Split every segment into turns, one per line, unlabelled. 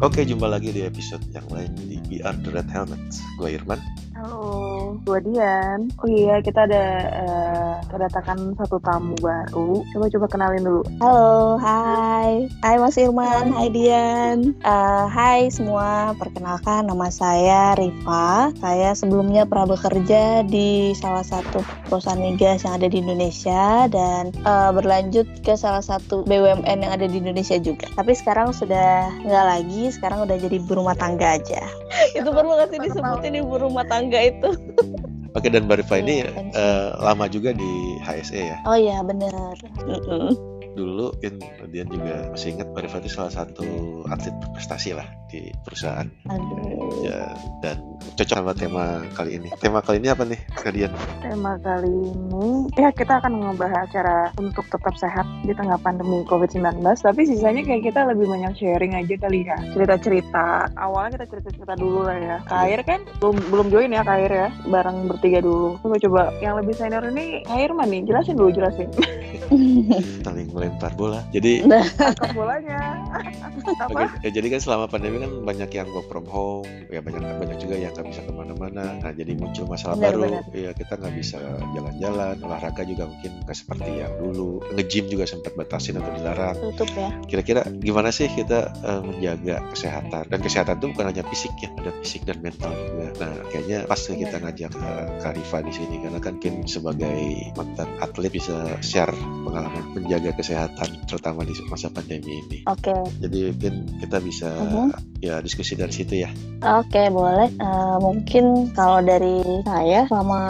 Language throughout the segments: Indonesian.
Oke, jumpa lagi di episode yang lain di BR The Red Helmets. Gue Irman.
Halo, gue Dian. Oh iya, kita ada uh, kedatangan satu tamu baru. Coba-coba kenalin dulu.
Halo, hai. Hai Mas Irman, hai Dian. Uh, hai semua, perkenalkan nama saya Riva. Saya sebelumnya pernah bekerja di salah satu perusahaan migas yang ada di Indonesia dan uh, berlanjut ke salah satu BUMN yang ada di Indonesia juga. Tapi sekarang sudah nggak lagi, sekarang udah jadi ibu rumah tangga aja. Itu perlu nggak sih disebutin ibu rumah tangga itu?
Oke dan Mbak Rifa ini uh, lama juga di HSE ya?
Oh iya benar. Mm -mm
dulu mungkin dia juga masih ingat Mbak Rifa itu salah satu atlet berprestasi lah di perusahaan.
Aduh.
Ya dan cocok sama tema kali ini. Tema kali ini apa nih, Kadian?
Tema kali ini ya kita akan membahas cara untuk tetap sehat di tengah pandemi COVID-19. Tapi sisanya kayak kita lebih banyak sharing aja kali ya. Cerita-cerita. Awalnya kita cerita-cerita dulu lah ya. Kair kan belum belum join ya Kair ya. Bareng bertiga dulu. Coba coba yang lebih senior ini Kair mana nih? Jelasin dulu jelasin.
Saling melempar bola. Jadi
tangkap bolanya.
Oke, ya, jadi kan selama pandemi kan banyak yang work from home, ya banyak banyak juga yang nggak bisa ke mana-mana. Nah jadi muncul masalah
Benar,
baru,
benar.
ya kita nggak bisa jalan-jalan, olahraga juga mungkin nggak seperti yang dulu. Nge-gym juga sempat batasin atau dilarang.
Tutup ya.
Kira-kira gimana sih kita eh, menjaga kesehatan? Dan kesehatan itu bukan hanya fisik ya, ada fisik dan mental juga. Nah kayaknya pas kita ngajak uh, Kak Rifa di sini karena kan Kim sebagai mantan atlet bisa share pengalaman menjaga kesehatan terutama di masa pandemi ini.
Oke.
Jadi mungkin kita bisa
Mhm.
ya diskusi dari situ ya.
Oke, boleh. Eh, mungkin kalau dari saya selama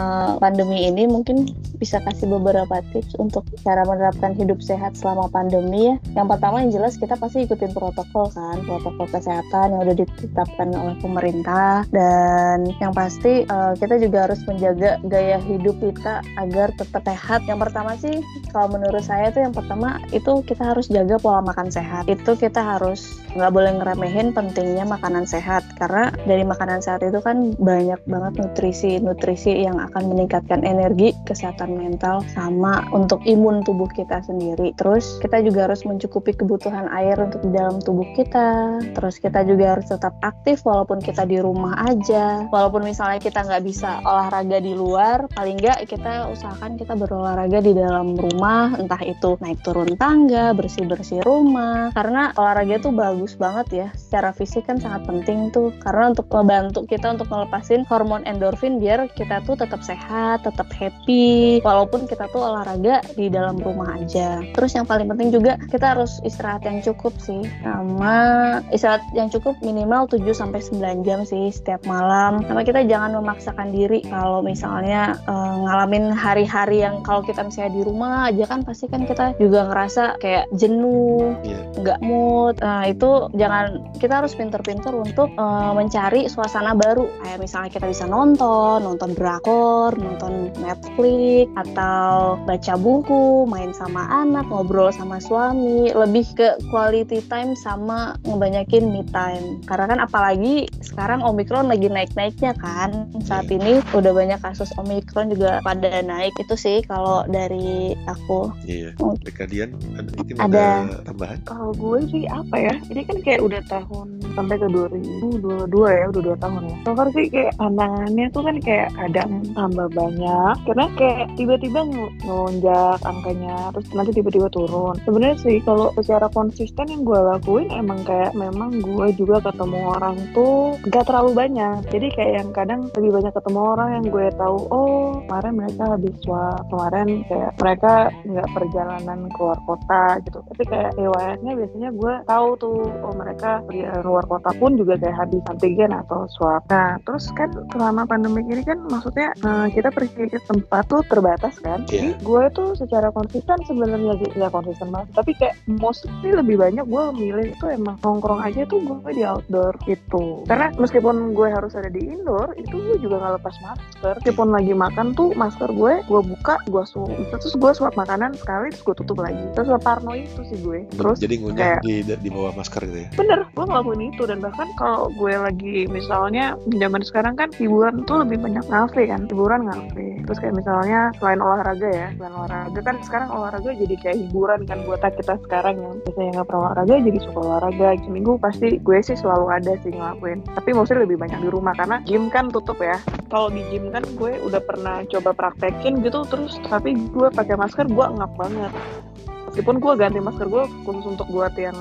pandemi ini mungkin bisa kasih beberapa tips untuk cara menerapkan hidup sehat selama pandemi ya. Yang pertama yang jelas kita pasti ikutin protokol kan, protokol kesehatan yang udah ditetapkan oleh pemerintah dan yang pasti eh, kita juga harus menjaga gaya hidup kita agar tetap sehat. Yang pertama sih kalau menurut saya tuh yang pertama itu kita harus jaga pola makan sehat. Itu kita harus nggak boleh ngeremehin pentingnya makanan sehat karena dari makanan sehat itu kan banyak banget nutrisi-nutrisi yang akan meningkatkan energi, kesehatan mental sama untuk imun tubuh kita sendiri. Terus kita juga harus mencukupi kebutuhan air untuk di dalam tubuh kita. Terus kita juga harus tetap aktif walaupun kita di rumah aja. Walaupun misalnya kita nggak bisa olahraga di luar, paling nggak kita usahakan kita berolahraga di dalam rumah, entah itu naik turun tangga, bersih-bersih rumah. Karena olahraga itu bagus banget ya. Secara fisik kan sangat penting tuh. Karena untuk membantu kita untuk melepasin hormon endorfin biar kita tuh tetap sehat, tetap happy. Walaupun kita tuh olahraga di dalam rumah aja. Terus yang paling penting juga kita harus istirahat yang cukup sih. Sama istirahat yang cukup minimal 7 sampai 9 jam sih setiap malam. Sama kita jangan memaksakan diri kalau misalnya eh, ngalamin hari-hari yang kalau kita misalnya di rumah aja kan pasti kan kita juga ngerasa kayak jenuh,
Iya.
nggak mood. Nah itu jangan kita harus pinter-pinter untuk eh, mencari suasana baru. Kayak misalnya kita bisa nonton, nonton drakor, nonton Netflix, atau baca buku, main sama anak, ngobrol sama suami, lebih ke quality time sama ngebanyakin me time. Karena kan apalagi sekarang Omikron lagi naik-naiknya kan. Saat
Iya.
ini udah banyak kasus Omikron juga pada naik. Itu sih kalau dari aku.
Iya.
Oh.
Kadian ada
Ada.
ada tambahan?
Kalau gue sih apa ya? Ini kan kayak udah tahun sampai ke 2022 ya, udah dua tahun ya. So far sih kayak tantangannya tuh kan kayak kadang tambah banyak. Karena kayak tiba-tiba nge- ngelonjak angkanya, terus nanti tiba-tiba turun. Sebenarnya sih kalau secara konsisten yang gue lakuin emang kayak memang gue juga ketemu orang tuh gak terlalu banyak. Jadi kayak yang kadang lebih banyak ketemu orang yang gue tahu, oh kemarin mereka habis swab, kemarin kayak mereka nggak perjalanan keluar kota gitu. Tapi kayak riwayatnya biasanya gue tahu tuh, oh mereka pergi keluar kota pun juga kayak habis antigen atau swab. Nah terus kan selama pandemi ini kan maksudnya eh, kita pergi ke tempat tuh terbatas kan. Jadi gue tuh secara konsisten sebenarnya sih nggak konsisten banget. Tapi kayak mostly lebih banyak gue milih itu emang nongkrong aja tuh gue di outdoor gitu. Karena meskipun gue harus ada di indoor, itu gue juga nggak lepas masker. Meskipun lagi makan tuh masker gue gue buka, gue suap, terus gue suap makanan sekali terus gue tutup lagi terus parno itu sih gue. Terus
jadi ngunyah
kayak-
di di bawah masker gitu ya?
Bener gue ngelakuin itu. Dan bahkan kalau gue lagi misalnya zaman sekarang kan hiburan tuh lebih banyak ngafe kan? Hiburan ngafe terus kayak misalnya selain olahraga ya selain olahraga kan sekarang olahraga jadi kayak hiburan kan buat kita sekarang yang biasanya nggak pernah olahraga jadi suka olahraga. Seminggu pasti gue sih selalu ada sih ngelakuin. Tapi mostly lebih banyak di rumah karena gym kan tutup ya. Kalau di gym kan gue udah pernah coba praktekin gitu terus. Tapi gue pakai masker gue ngap banget meskipun gue ganti masker gue khusus untuk buat yang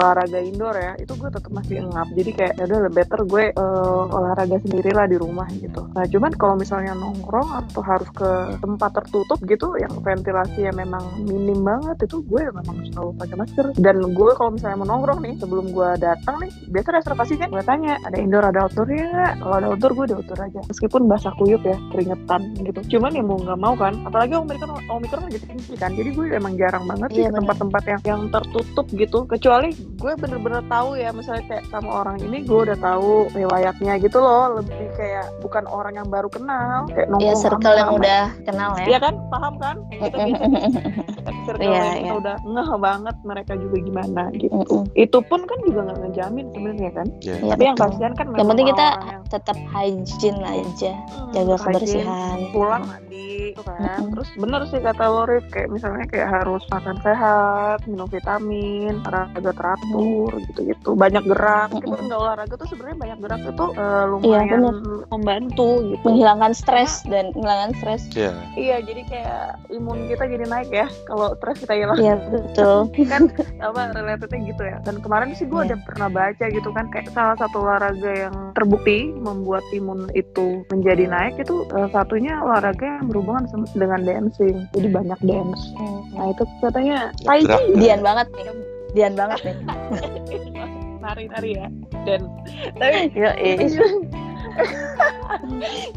olahraga indoor ya itu gue tetap masih ngap. Jadi kayak ya udah lebih better gue eh, olahraga sendiri lah di rumah gitu. Nah cuman kalau misalnya nongkrong atau harus ke tempat tertutup gitu yang ventilasinya memang minim banget itu gue memang selalu pakai masker. Dan gue kalau misalnya mau nongkrong nih sebelum gue datang nih biasa reservasi kan? Gue tanya ada indoor ada outdoor ya? Nggak kalau ada outdoor gue di outdoor aja. Meskipun basah kuyup ya keringetan gitu. Cuman ya mau nggak mau kan apalagi omikron omikron lagi tinggi kan. Jadi gue emang jarang banget sih
Iya,
ke tempat-tempat yang yang tertutup gitu. Kecuali gue bener-bener tahu ya misalnya kayak sama orang ini gue udah tahu riwayatnya gitu loh. Lebih kayak bukan orang yang baru kenal kayak
ya
nongkrong
circle yang udah kenal ya.
Iya kan? Paham kan? Kayak gitu gitu. Circle
Iya,
yang kita
iya.
udah ngeh banget mereka juga gimana gitu.
Mm-mm.
itu pun kan juga nggak ngejamin sebenarnya kan?
Ya
Iya,
tapi yang
betul.
kasihan kan
yang penting kita
yang,
tetap hygiene aja.
Hmm,
jaga kebersihan.
pulang mandi gitu kan.
Mm-mm.
terus bener sih kata lo Rif kayak misalnya kayak harus makan sehat minum vitamin olahraga teratur gitu-gitu. Banyak gerak kita
Mm-mm.
nggak olahraga tuh sebenarnya banyak gerak itu eh,
Iya,
lumayan
bener.
membantu gitu.
Menghilangkan stres dan menghilangkan stres.
Ya
iya jadi kayak imun kita jadi naik ya kalau stres kita hilang.
Iya betul.
Kan apa relatednya gitu ya. Dan kemarin sih gue
Iya.
udah pernah baca gitu kan kayak salah satu olahraga yang terbukti membuat imun itu menjadi naik itu salah satunya olahraga yang berhubungan dengan dancing. Jadi banyak dance. Nah itu katanya tai chi
Dian banget nih Dian banget nih.
Nari-nari ya. Dan tapi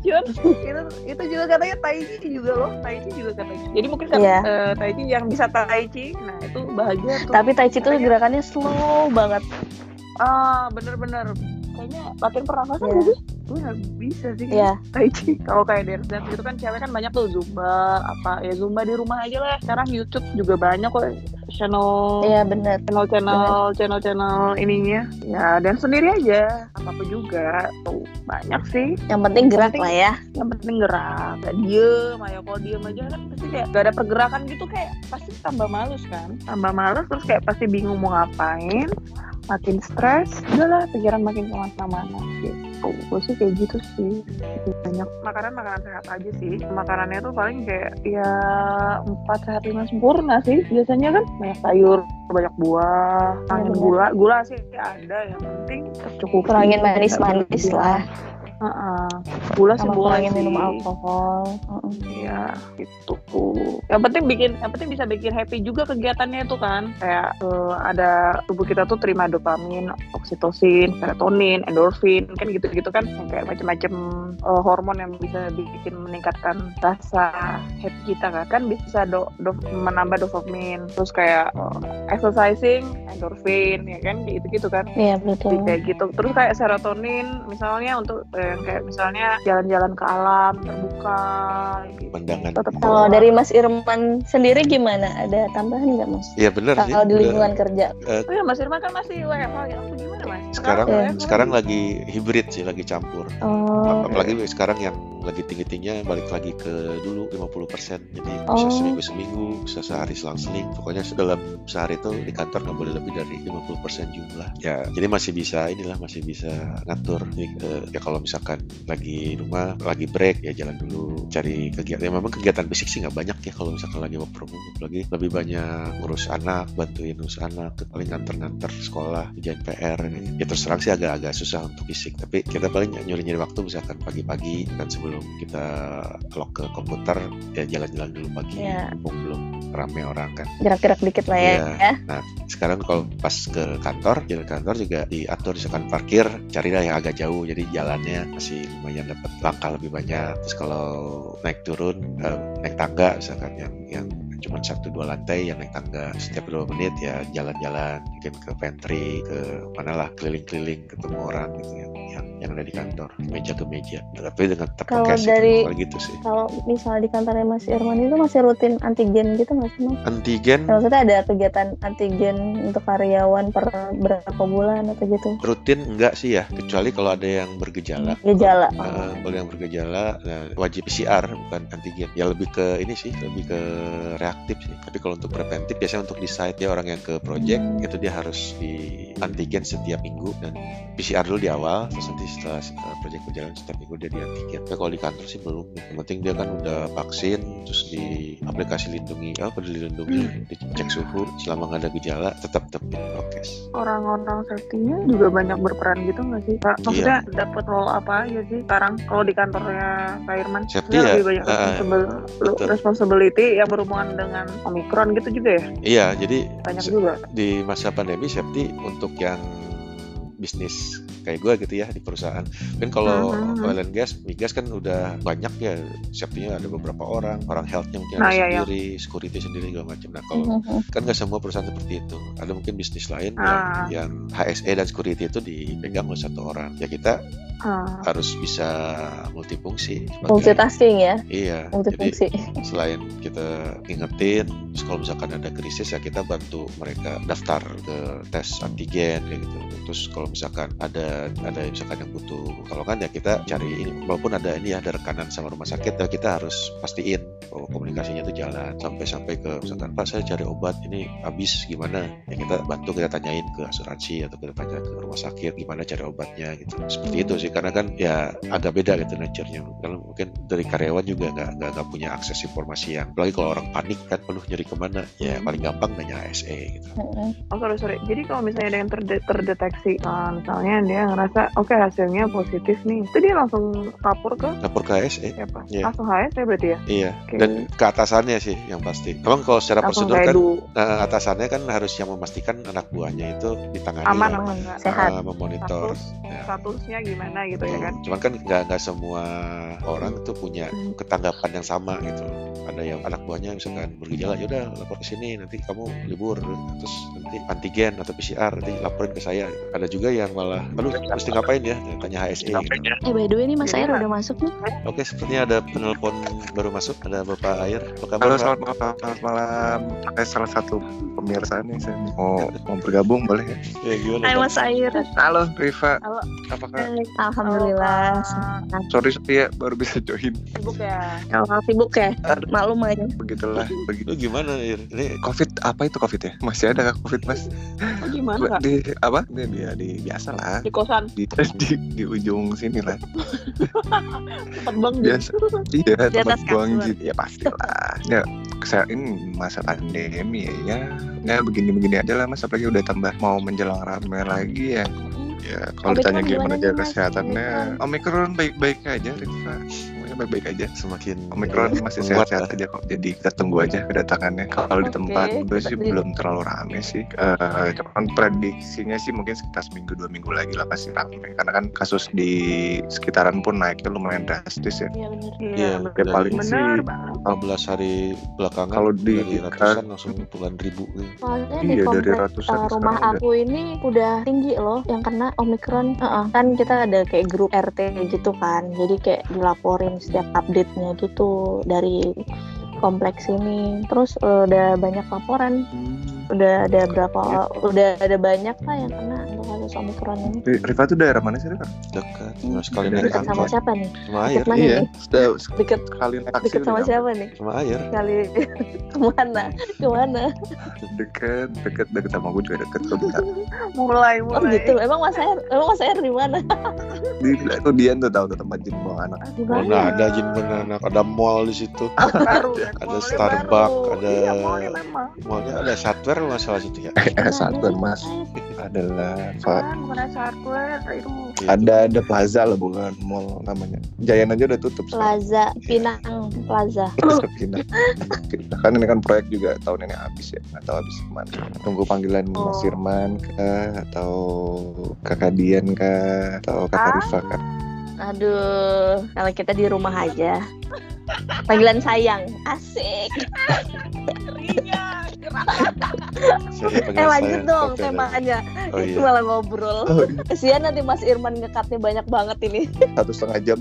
Yo,
cuman itu itu juga katanya tai chi juga loh. Tai chi juga katanya. Jadi mungkin kan
Iya.
eh, tai chi yang bisa tai chi nah itu bahagia tuh.
Tapi Tai Chi tuh
Katanya-
gerakannya slow banget.
Ah bener-bener. Kayaknya latihan pernafasan
Iya.
gak sih? Gue nggak bisa sih.
Iya.
Tai chi. Kalau kayak dance dance gitu kan cewek kan banyak tuh zumba apa ya zumba di rumah aja lah. Sekarang YouTube juga banyak kok channel
iya bener.
channel channel channel channel ininya. Ya dan sendiri aja. Apa apa juga. Tuh banyak sih.
Yang penting gerak
penting-
lah ya.
yang penting gerak. Gak diem ayo kalau diem aja kan pasti kayak gak ada pergerakan gitu kayak pasti tambah males kan. Tambah males terus kayak pasti bingung mau ngapain. Makin stres udahlah pikiran makin ke mana-mana gitu gue sih kayak gitu sih. Banyak makanan makanan sehat aja sih. Makanannya tuh paling kayak ya empat sehat lima sempurna sih. Biasanya kan banyak sayur banyak buah kurangin
bener.
gula. Gula sih ada yang penting tercukupi
kurangin manis-manis
Iya.
lah
Heeh. gula sih boleh sih.
minum alkohol.
Iya, gitu. Yang penting bikin, yang penting bisa bikin happy juga kegiatannya itu kan. Kayak eh, ada tubuh kita tuh terima dopamin, oksitosin, serotonin, endorfin, kan gitu-gitu kan. Kayak macam-macam eh, hormon yang bisa bikin meningkatkan rasa happy kita kan. Kan bisa do, do- menambah dopamin. Terus kayak eh, exercising, endorfin, ya kan, gitu-gitu kan
iya betul
kayak gitu terus kayak serotonin misalnya untuk yang kayak misalnya jalan-jalan ke alam terbuka gitu.
pandangan
tetap
kalau dari Mas Irman sendiri gimana? Ada tambahan nggak Mas?
Iya benar sih.
kalau di lingkungan kerja.
Oh ya Mas Irman kan masih WFH ya aku gimana? Mas
Sekarang.
WFH
sekarang lagi hibrid sih, lagi campur.
oh
Apalagi sekarang yang lagi tinggi-tingginya balik lagi ke dulu 50%. Jadi bisa
Oh.
seminggu seminggu, bisa sehari selang-seling. Pokoknya dalam sehari itu di kantor nggak boleh lebih dari 50% jumlah. Ya, jadi masih bisa inilah masih bisa ngatur. Jadi, eh, ya kalau misalkan lagi rumah, lagi break ya jalan dulu, cari kegiatan. Ya, memang kegiatan fisik sih nggak banyak ya kalau misalkan lagi work from home. Lagi lebih banyak ngurus anak, bantuin ngurus anak, paling nganter-nganter sekolah, kerjaan PR. Ya terus terang sih agak-agak susah untuk fisik. Tapi kita paling nyuri-nyuri waktu misalkan pagi-pagi kan sebelum kita lock ke komputer ya jalan-jalan dulu pagi.
Iya.
Mumpung belum rame orang kan.
gerak-gerak dikit lah ya, ya.
Nah, sekarang kalau pas ke kantor, jalan kantor juga diatur misalkan parkir, carilah yang agak jauh. Jadi jalannya masih lumayan dapat langkah lebih banyak. Terus kalau naik turun, eh, naik tangga misalkan yang yang cuma satu dua lantai yang naik tangga setiap dua menit ya jalan-jalan mungkin ke pantry ke mana lah keliling-keliling ketemu orang gitu yang yang yang ada di kantor meja ke meja tapi dengan tetap
Kalau dari-
kalau gitu sih
Kalau misalnya di kantornya Mas Irman itu masih rutin antigen gitu nggak sih Mas?
antigen
Ya, Maksudnya ada kegiatan antigen untuk karyawan per berapa bulan atau gitu?
rutin enggak sih ya kecuali kalau ada yang bergejala
Gejala.
Uh, kalau yang bergejala nah, wajib PCR bukan antigen ya lebih ke ini sih lebih ke reaktif sih. Tapi kalau untuk preventif biasanya untuk di site ya orang yang ke project itu dia harus di antigen setiap minggu dan PCR dulu di awal terus nanti setelah uh, project berjalan setiap minggu dia di antigen tapi kalau di kantor sih belum. Yang penting dia kan udah vaksin terus di aplikasi lindungi apa peduli lindungi dicek suhu selama nggak ada gejala tetap tetap di prokes.
Orang-orang safety-nya juga banyak berperan gitu nggak sih Kak? Maksudnya dapat role apa aja sih sekarang? Kalau di kantornya Kak Irman?
Safety ya,
lebih banyak
betul.
responsibility yang berhubungan dengan Omicron gitu juga ya?
iya jadi
Banyak juga.
di masa pandemi safety untuk yang bisnis kayak gue gitu ya di perusahaan kan kalau
Mhm.
oil and gas migas kan udah banyak ya safety-nya ada beberapa orang orang health-nya mungkin
Nah,
ada
iya, iya.
sendiri security sendiri segala macam nah kalau
Mhm.
kan nggak semua perusahaan seperti itu ada mungkin bisnis lain
Ah.
yang yang HSE dan security itu dipegang oleh satu orang ya kita
Ah,
harus bisa multifungsi
Multitasking ya,
iya jadi
multifungsi.
selain kita ngingetin terus kalau misalkan ada krisis ya kita bantu mereka daftar ke tes antigen kayak gitu. Terus kalau misalkan ada ada misalkan yang butuh pertolongan ya kita cari ini. Walaupun ada ini ya ada rekanan sama rumah sakit ya kita harus pastiin bahwa komunikasinya itu jalan. Sampai sampai ke misalkan pak saya cari obat ini habis gimana? Ya kita bantu kita tanyain ke asuransi atau kita tanya ke rumah sakit gimana cari obatnya? Gitu. Seperti itu sih karena kan ya agak beda gitu nature-nya. Kalau mungkin dari karyawan juga nggak nggak punya akses informasi yang apalagi kalau orang panik kan penuh nyeri ke mana ya paling gampang nanya ASE gitu
Mhm.
Oh sorry sorry. Jadi kalau misalnya ada yang terde- terdeteksi, uh, misalnya dia ngerasa oke hasilnya positif nih, itu dia langsung lapor ke
lapor ke ASE
siapa?
Iya.
Langsung HS ya berarti ya?
iya
Oke.
dan ke atasannya sih yang pasti emang kalau secara
Langsung
prosedur kan
du
eh, atasannya kan harus yang memastikan anak buahnya itu ditangani
aman
ya?
Sehat.
eh, memonitor
Status,
Ya.
statusnya gimana gitu ya kan?
Cuman kan nggak nggak semua orang tuh punya
Hmm.
ketanggapan yang sama gitu. Ada yang anak buahnya misalkan bergejala, yaudah lapor ke sini, nanti kamu libur, terus nanti antigen atau PCR nanti laporin ke saya. Ada juga yang malah, aduh mesti ngapain ya? Tanya HSE. Gitu.
Eh by the way ini Mas
Jadi
Air udah masuk nih.
Oke, sepertinya ada penelpon baru masuk. Ada Bapak Air. Apa kabar?
Halo,
Pak?
selamat malam. Selamat malam. Saya salah satu pemirsa nih, saya mau mau bergabung boleh ya?
Ya gimana?
Hai? Mas Air.
Halo, Riva.
Halo.
Apa kabar?
Alhamdulillah.
Halo,
Sorry Sophia, baru bisa join.
Sibuk ya?
Kalau sibuk ya, maklum aja.
Begitulah. Begitu.
Lu gimana, Ir? Ini
Covid apa itu Covid ya? Masih ada kah Covid mas?
Oh, gimana kak?
Di apa? Di, di, di biasa lah.
Di kosan
Di, di, di ujung sini lah.
tempat bang
Biasa. Iya,
Di
tempat
atas
buang
kasur.
gitu. Ya pastilah. Ya, saya ini masa pandemi ya. Ya, ya begini-begini aja lah mas. Apalagi udah tambah mau menjelang rame lagi ya. Ya, kalau ditanya gimana jaga kesehatannya, Omikron baik-baik aja, Rifa. Baik-baik aja.
semakin
Omikron masih
menguat
sehat-sehat
ya.
aja kok. Jadi kita tunggu aja kedatangannya. Kalau di
Oke,
tempat gue sih belum terlalu rame sih. Eh, cuman prediksinya sih mungkin sekitar seminggu dua minggu lagi lah pasti rame. Karena kan kasus di sekitaran pun naiknya lumayan drastis ya.
Iya benar.
Iya,
Ya
bener.
paling
bener
sih
banget.
14 hari belakangan
Kalau di
dari ratusan langsung puluhan ribu gitu.
Soalnya
Iya,
di
dari ratusan
uh, rumah aku ini udah tinggi loh yang kena omikron. Heeh. Kan kita ada kayak grup RT gitu kan. Jadi kayak dilaporin setiap update-nya gitu dari kompleks ini. Terus uh, udah banyak laporan. Udah ada berapa udah ada banyak lah yang kena omikron ini.
Ri- Riva tuh daerah mana sih Riva?
Dekat, tinggal sekali
Dekat
naik
Dekat sama siapa nih?
sama air.
Dekat mana
iya,
nih? Deket
sekali naik taksi udah
sama siapa nih?
Sama air.
Kali ke mana? Ke mana?
Deket, deket, deket sama gue juga deket kok bentar.
Mulai
Oh
mulai.
gitu. Emang Mas Air, emang Mas Air di mana?
Di itu Dian tuh tahu tuh tempat jin buang anak.
Di
Mana
mana?
ada jin beranak, ada mall di situ.
baru?
Ada Starbucks, ada-
Iya, mallnya memang.
Mallnya ada Satware nggak salah situ ya.
Eh, satu
Ada
mas adalah.
Gitu.
ada ada plaza lah bukan mall namanya. Giant aja udah tutup.
Plaza Pinang Plaza.
Pindah. Pindah. kan ini kan proyek juga tahun ini habis ya nggak tahu habis ke mana tunggu panggilan
Oh.
Mas Firman kah atau kakak Dian kah atau kakak
Ah.
Rifa kah
Aduh, kalau kita di rumah aja. Panggilan sayang. Asik. Eh lanjut dong temanya.
Oh
Itu
iya.
malah ngobrol.
Oh, iya.
Kesian nanti Mas Irman ngekatnya banyak banget ini.
satu setengah jam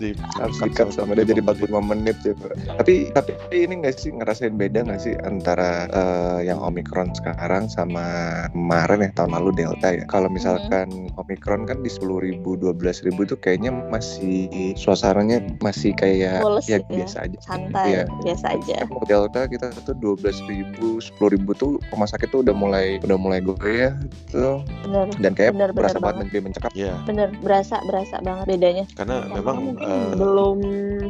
Di,
harus dikat sama dia jadi 45 menit ya Pak. tapi tapi ini nggak sih ngerasain beda nggak sih antara eh, yang omikron sekarang sama kemarin ya tahun lalu delta ya kalau misalkan omikron kan di 10.000 ribu 12.000 ribu tuh kayaknya masih suasananya masih kayak
Mulus
ya
ya.
biasa aja
Santai,
Iya.
biasa aja.
Kalau delta kita tuh 12.000 ribu 10.000 ribu tuh rumah sakit tuh udah mulai udah mulai goyah tuh
Bener,
dan kayak
benar
berasa banget
banget.
negeri mencekam
ya,
bener. Berasa, berasa banget bedanya.
karena
Karena
memang eh,
belum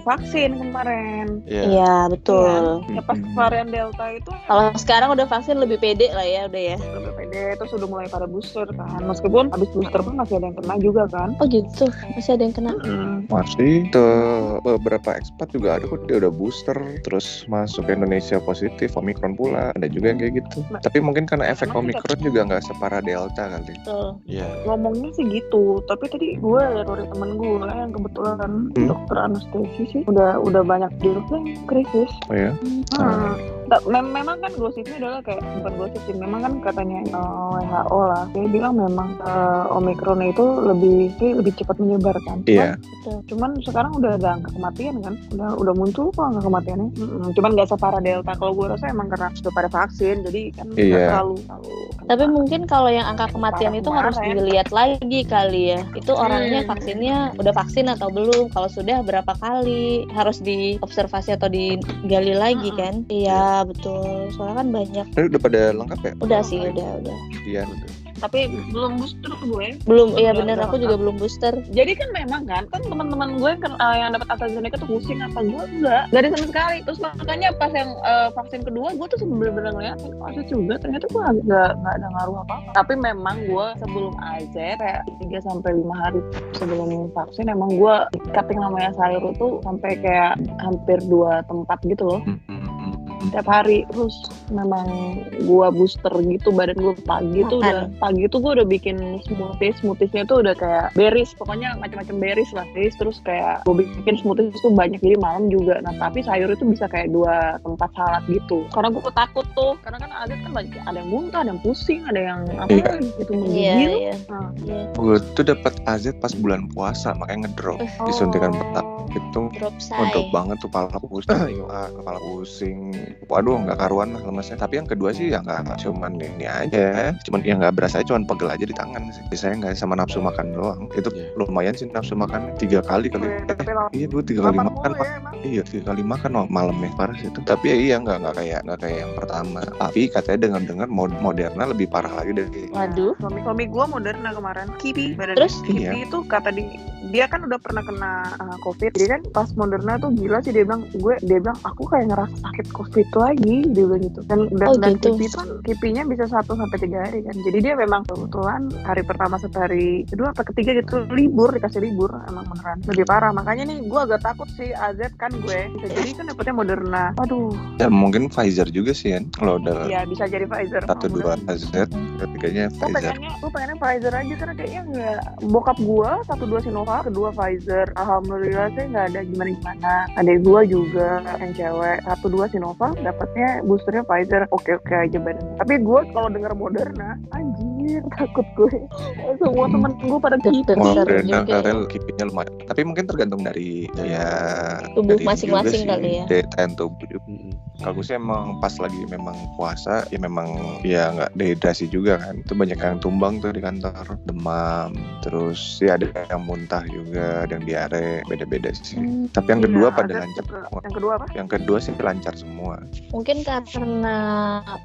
vaksin kemarin.
ya,
Iya, betul.
Ya pas
Hmm.
varian delta itu
Kalau sekarang udah vaksin lebih pede lah ya, udah ya.
udah pede terus udah mulai pada booster kan. Meskipun habis booster pun masih ada yang kena juga kan.
Oh gitu, masih ada yang kena.
Masih tuh beberapa ekspat juga ada kok dia udah booster terus masuk ke Indonesia positif Omikron pula ada juga yang kayak gitu.
Nah,
Tapi mungkin karena efek
kita-
Omikron juga nggak separah Delta kali.
Betul.
ya,
Ngomongnya sih gitu, tapi tadi gue liat dari temen gue yang kebetulan
Hmm.
dokter anestesi sih udah udah banyak virus yang krisis.
Oh ya?
Hmm. Mem- memang kan gosipnya adalah kayak bukan gosip sih, memang kan katanya eh, WHO lah, dia bilang memang eh, Omikron itu lebih sih lebih cepat menyebar kan. Cuman-
Iya.
Betul.
Cuman sekarang udah ada angka kematian kan, udah udah muncul kok angka kematiannya. Mm-mm. Cuman nggak separah Delta. Kalau gue rasa emang karena sudah pada vaksin, jadi kan
Iya.
terlalu. terlalu
Tapi mungkin kalau yang angka kematian itu harus
kemarin.
dilihat lagi kali ya. Itu orangnya
Hmm.
vaksinnya udah vaksin atau belum? Kalau sudah berapa kali? Harus diobservasi atau digali lagi
Mm-mm.
kan? Iya betul. Soalnya kan banyak.
Udah pada lengkap ya?
Udah sih, udah, udah.
Iya.
Tapi belum booster gue.
Belum, iya bener.
udah
Aku juga belum booster.
Jadi kan memang kan, kan teman-teman gue yang, eh, yang dapat AstraZeneca tuh pusing apa gue enggak, nggak ada sama sekali. Terus makanya pas yang eh, vaksin kedua gue tuh bener-bener ngeliatin, oh ada juga. Ternyata gue nggak nggak ada ngaruh apa apa. Tapi memang gue sebelum AZ kayak 3 sampai lima hari sebelum vaksin, emang gue yang namanya sayur itu sampai kayak hampir dua tempat gitu loh tiap hari terus memang gua booster gitu badan gua pagi tuh udah pagi tuh gua udah bikin smoothies smoothiesnya tuh udah kayak berries pokoknya macam-macam berries lah berries terus kayak gua bikin smoothies tuh banyak jadi malam juga nah tapi sayur itu bisa kayak dua tempat salad gitu karena gua takut tuh karena kan ada kan banyak ada yang muntah ada yang pusing ada yang apa
Iya.
gitu
Iya,
menggigil
iya.
Nah.
Iya.
Gue tuh dapat AZ pas bulan puasa makanya ngedrop disuntikan pertama itu
Drop
Untuk
say.
banget tuh kepala pusing, kepala pusing. Waduh, nggak karuan lah lemesnya. Tapi yang kedua sih ya nggak cuman ini aja, cuman yang nggak berasa cuman pegel aja di tangan sih. Biasanya nggak sama nafsu makan doang. Itu
Iya.
lumayan sih nafsu makan tiga kali kali.
Iya,
Eh, iya bu tiga kali
80
makan
ya.
Iya tiga kali makan oh, malamnya parah sih itu. Tapi ya iya nggak nggak kayak nggak kayak yang pertama. Tapi katanya dengar dengar Moderna lebih parah lagi dari.
Waduh.
suami suami gue Moderna kemarin Kipi badan
Terus?
Kipi
Iya.
itu kata di dia kan udah pernah kena uh, covid. Jadi kan pas Moderna tuh gila sih dia bilang gue dia bilang aku kayak ngerasa sakit covid lagi dia bilang gitu. Dan dan,
Oh,
dan
gitu.
Kipi itu kan Kipinya bisa satu sampai tiga hari kan. Jadi dia memang kebetulan hari pertama sampai hari kedua atau ketiga gitu libur dikasih libur emang beneran. Lebih parah. Makanya nih gue agak takut sih AZ kan gue. Bisa jadi kan dapetnya Moderna. Waduh
Ya mungkin Pfizer juga sih kan. Kalau udah
ya bisa jadi Pfizer.
satu
Oh,
dua. AZ, ketiganya
gue
Pfizer.
pengennya gue pengennya Pfizer aja karena kayaknya nggak bokap gue satu dua Sinovac kedua Pfizer alhamdulillah sih nggak ada gimana gimana adek gue juga yang cewek satu dua Sinovac dapatnya boosternya Pfizer oke oke aja badannya tapi gue kalau denger Moderna anjir takut gue semua temen gue pada gitu
Moderna
ya.
karena kipinya lumayan. Tapi mungkin tergantung dari ya
Tubuh masing-masing kali ya.
Daya tahan tubuh juga. Kalau gue sih emang pas lagi memang puasa ya memang ya nggak dehidrasi juga kan. Itu banyak yang tumbang tuh di kantor, demam, terus ya ada yang muntah juga, ada yang diare, beda-beda sih.
Hmm,
Tapi yang
Iya,
kedua pada
ada
lancar semua.
yang kedua apa
Yang kedua sih lancar semua.
Mungkin karena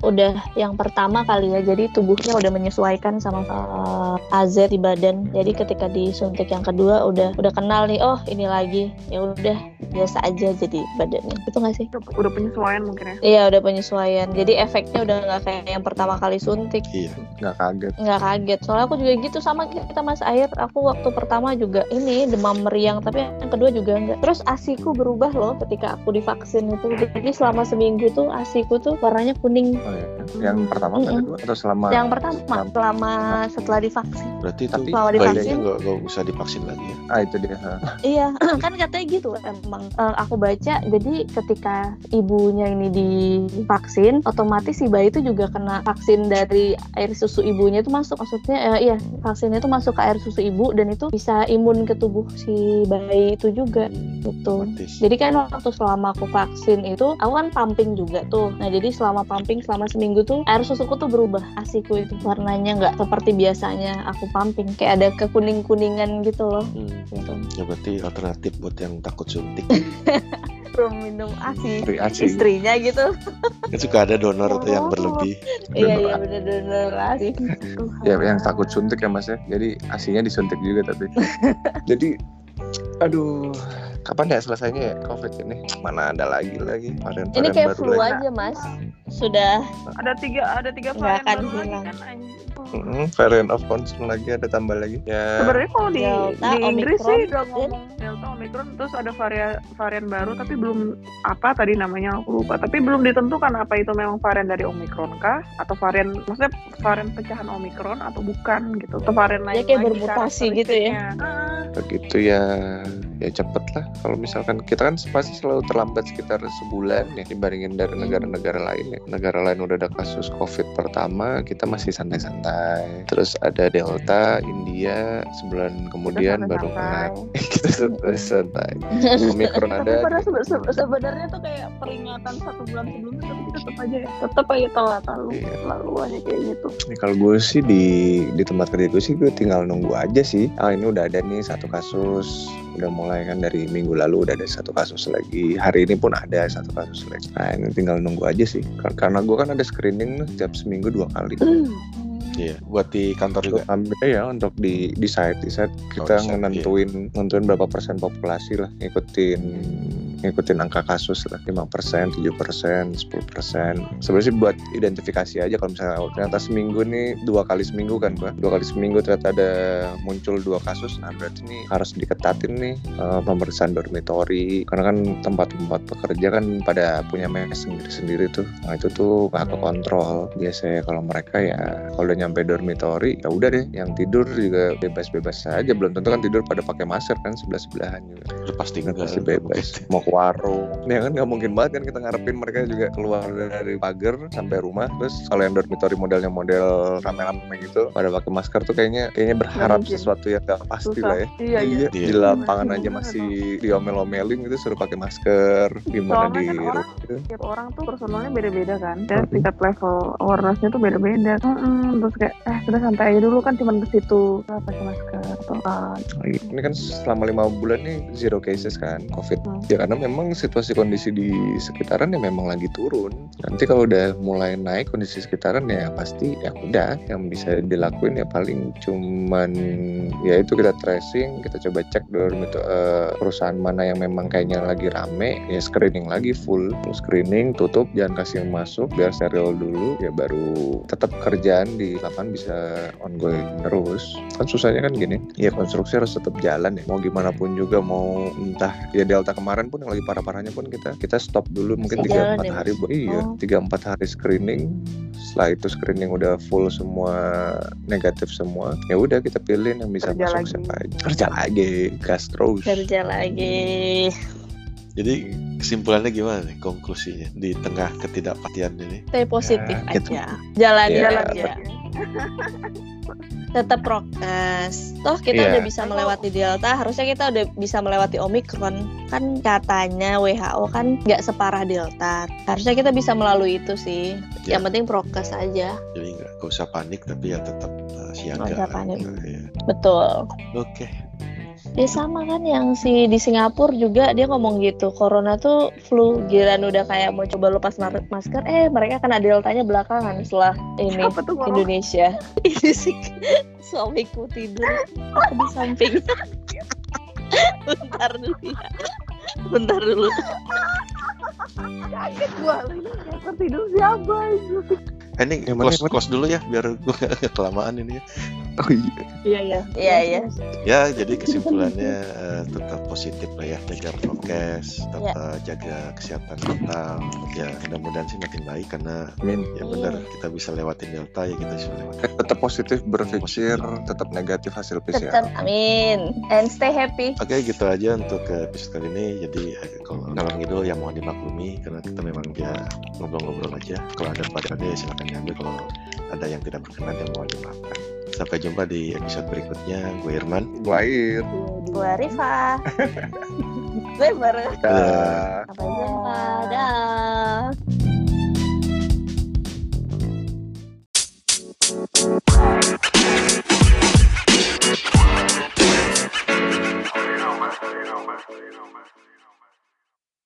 udah yang pertama kali ya, jadi tubuhnya udah menyesuaikan sama uh, AZ di badan. Jadi ketika disuntik yang kedua udah udah kenal nih, oh ini lagi, ya udah biasa aja jadi badannya. Itu nggak sih?
udah, udah penyesuaian mungkin ya
Iya udah penyesuaian. Jadi efeknya udah nggak kayak yang pertama kali suntik.
Iya.
Nggak kaget.
nggak kaget soalnya aku juga gitu sama kita mas air aku waktu pertama juga ini demam meriang tapi yang kedua juga enggak terus asiku berubah loh ketika aku divaksin itu jadi selama seminggu tuh asiku tuh warnanya kuning
Oh, ya. Yang pertama
Mm-mm.
kedua atau selama
yang pertama selama setelah divaksin
Berarti itu
Tapi
Kalau
bayinya
divaksin?
nggak nggak usah divaksin lagi ya?
ah itu dia.
Iya, kan katanya gitu emang. Eh, aku baca, jadi ketika ibunya ini divaksin, otomatis si bayi itu juga kena vaksin dari air susu ibunya itu masuk. Maksudnya, eh, iya, vaksinnya itu masuk ke air susu ibu dan itu bisa imun ke tubuh si bayi itu juga. Gitu.
Otomatis.
Jadi kan waktu selama aku vaksin itu, aku kan pumping juga tuh. Nah jadi selama pumping selama seminggu tuh air susuku tuh berubah asiku itu warnanya nggak seperti biasanya aku pumping, kayak ada kekuning kuningan gitu loh.
Hmm.
Gitu.
Ya berarti alternatif buat yang takut suntik.
belum minum asi
Dari ASI.
istrinya gitu
kan suka ada donor tuh yang
Oh.
berlebih.
iya iya bener bener asi
Ya yang takut suntik ya mas ya. Jadi asinya disuntik juga tapi. Jadi aduh kapan ya selesainya ya covid ini mana ada lagi lagi varian
ini
varian
kayak
baru
flu
lagi
aja mas sudah
ada tiga ada tiga
Nggak
varian
akan hilang.
kan anjing.
Mm, variant of concern lagi ada tambah lagi ya
Sebenarnya kalau di,
Delta,
di Inggris
Omicron,
sih udah ngomong Delta, Omicron, terus ada varian varian baru tapi belum apa tadi namanya aku lupa. Tapi belum ditentukan apa itu memang varian dari Omicron kah atau varian maksudnya varian pecahan Omicron atau bukan gitu. Atau varian lain
kayak
lagi
bermutasi gitu ya.
begitu ya ya cepet lah kalau misalkan kita kan pasti selalu terlambat sekitar sebulan ya dibandingin dari negara-negara lain ya. Negara lain udah ada kasus covid pertama kita masih santai-santai. Terus ada delta India sebulan kemudian baru kena kita santai-santai. Omikron
Tapi
ada
pada sebenarnya tuh kayak peringatan satu bulan sebelumnya tapi tetap aja ya tetap aja telat lalu
Iya.
lalu aja kayak gitu.
Ini kalau gue sih di di tempat kerja gue sih gue tinggal nunggu aja sih. Ah ini udah ada nih satu kasus, udah mulai kan dari minggu lalu udah ada satu kasus lagi. Hari ini pun ada satu kasus lagi. Nah ini tinggal nunggu aja sih. Kar- Karena gue kan ada screening setiap seminggu dua kali.
Iya, buat di kantor juga.
Ambil ya untuk di di site di site kita
Oh, di site,
nentuin nentuin berapa persen populasi lah ngikutin ngikutin angka kasus lah 5 persen, 7 persen, 10 persen. Sebenarnya sih buat identifikasi aja kalau misalnya oh, ternyata seminggu nih dua kali seminggu kan pak, dua kali seminggu ternyata ada muncul dua kasus, nah berarti nih harus diketatin nih eh, pemeriksaan dormitory karena kan tempat-tempat pekerja kan pada punya mes sendiri-sendiri tuh, nah itu tuh nggak kekontrol. Biasanya kalau mereka ya kalau udah nyampe dormitory ya udah deh yang tidur juga bebas-bebas saja. Belum tentu kan tidur pada pakai masker kan sebelah sebelahan juga
pasti enggak.
pasti bebas. Mau ke warung ya kan nggak mungkin banget kan kita ngarepin mereka juga keluar dari pagar sampai rumah terus kalau yang dormitory modelnya model rame-rame gitu pada pakai masker tuh kayaknya kayaknya berharap
mungkin.
sesuatu yang gak pasti
Susah.
lah ya
Iya iya.
di
Iya.
lapangan aja masih diomel-omelin gitu suruh pakai masker gimana
Soalnya
di
kan orang-
gitu.
Tiap orang tuh personalnya beda-beda kan dan
Hmm.
tingkat level awarenessnya tuh beda-beda. Mm-mm, Terus kayak eh sudah santai aja dulu kan cuman ke situ pakai masker atau apa.
Ini kan selama lima bulan nih zero cases kan COVID.
Hmm.
Ya karena memang situasi kondisi di sekitaran ya memang lagi turun. Nanti kalau udah mulai naik kondisi sekitaran ya pasti ya udah yang bisa dilakuin ya paling cuman ya itu kita tracing, kita coba cek dulu itu eh, perusahaan mana yang memang kayaknya lagi rame ya screening lagi full. Screening tutup jangan kasih yang masuk biar steril dulu ya baru tetap kerjaan di lapangan bisa ongoing terus. Kan susahnya kan gini ya konstruksi harus tetap jalan ya. Mau gimana pun juga mau entah ya delta kemarin pun lagi parah-parahnya pun kita kita stop dulu mungkin tiga
jalan
empat
ya,
hari? Bu. iya
Oh.
tiga empat hari screening setelah itu screening udah full semua negatif semua ya udah kita pilih yang bisa
Kerja
masuk
lagi.
siapa aja kerja lagi gas terus
kerja lagi
Jadi kesimpulannya gimana nih konklusinya di tengah ketidakpastian ini?
stay positif
Ya, gitu.
aja jalani
Ya,
aja tetap prokes toh kita
Iya.
udah bisa melewati delta harusnya kita udah bisa melewati omikron kan katanya WHO kan nggak separah delta harusnya kita bisa melalui itu sih
Ya.
yang penting prokes aja
Jadi nggak usah panik tapi ya tetap uh, siaga.
Nggak usah panik.
Ya.
betul
Oke.
Ya sama kan yang si di Singapura juga dia ngomong gitu, corona tuh flu, giran udah kayak mau coba lepas masker, eh mereka kena deltanya belakangan setelah ini
tuh?
Indonesia. Ini sih suamiku tidur aku di samping. Bentar dulu ya. Bentar dulu.
Kaget gua ini yang tidur siapa itu?
Eh, ini
Yang mana,
close,
mana?
close dulu ya biar gue gak kelamaan ini ya.
Oh iya.
Iya iya.
Iya iya.
Ya, jadi kesimpulannya eh, tetap positif lah ya, jaga prokes, tetap eh, jaga kesehatan mental. Ya, mudah-mudahan sih makin baik karena
Amin.
ya benar kita bisa lewatin delta ya kita bisa lewatin.
Tetap positif berpikir, tetap negatif hasil PCR.
Tetap amin. And stay happy.
Oke, gitu aja untuk episode kali ini. Jadi kalau ngidul yang mohon dimaklumi karena kita memang ya ngobrol-ngobrol aja. Kalau ada pada ya silakan diambil. Kalau ada yang tidak berkenan yang mohon dimaafkan. Sampai jumpa di episode berikutnya. Gue Irman.
Lahir.
Gua Rifa. Gue baru. Sampai jumpa. Dah.
You know, man. You know, man. You know, man.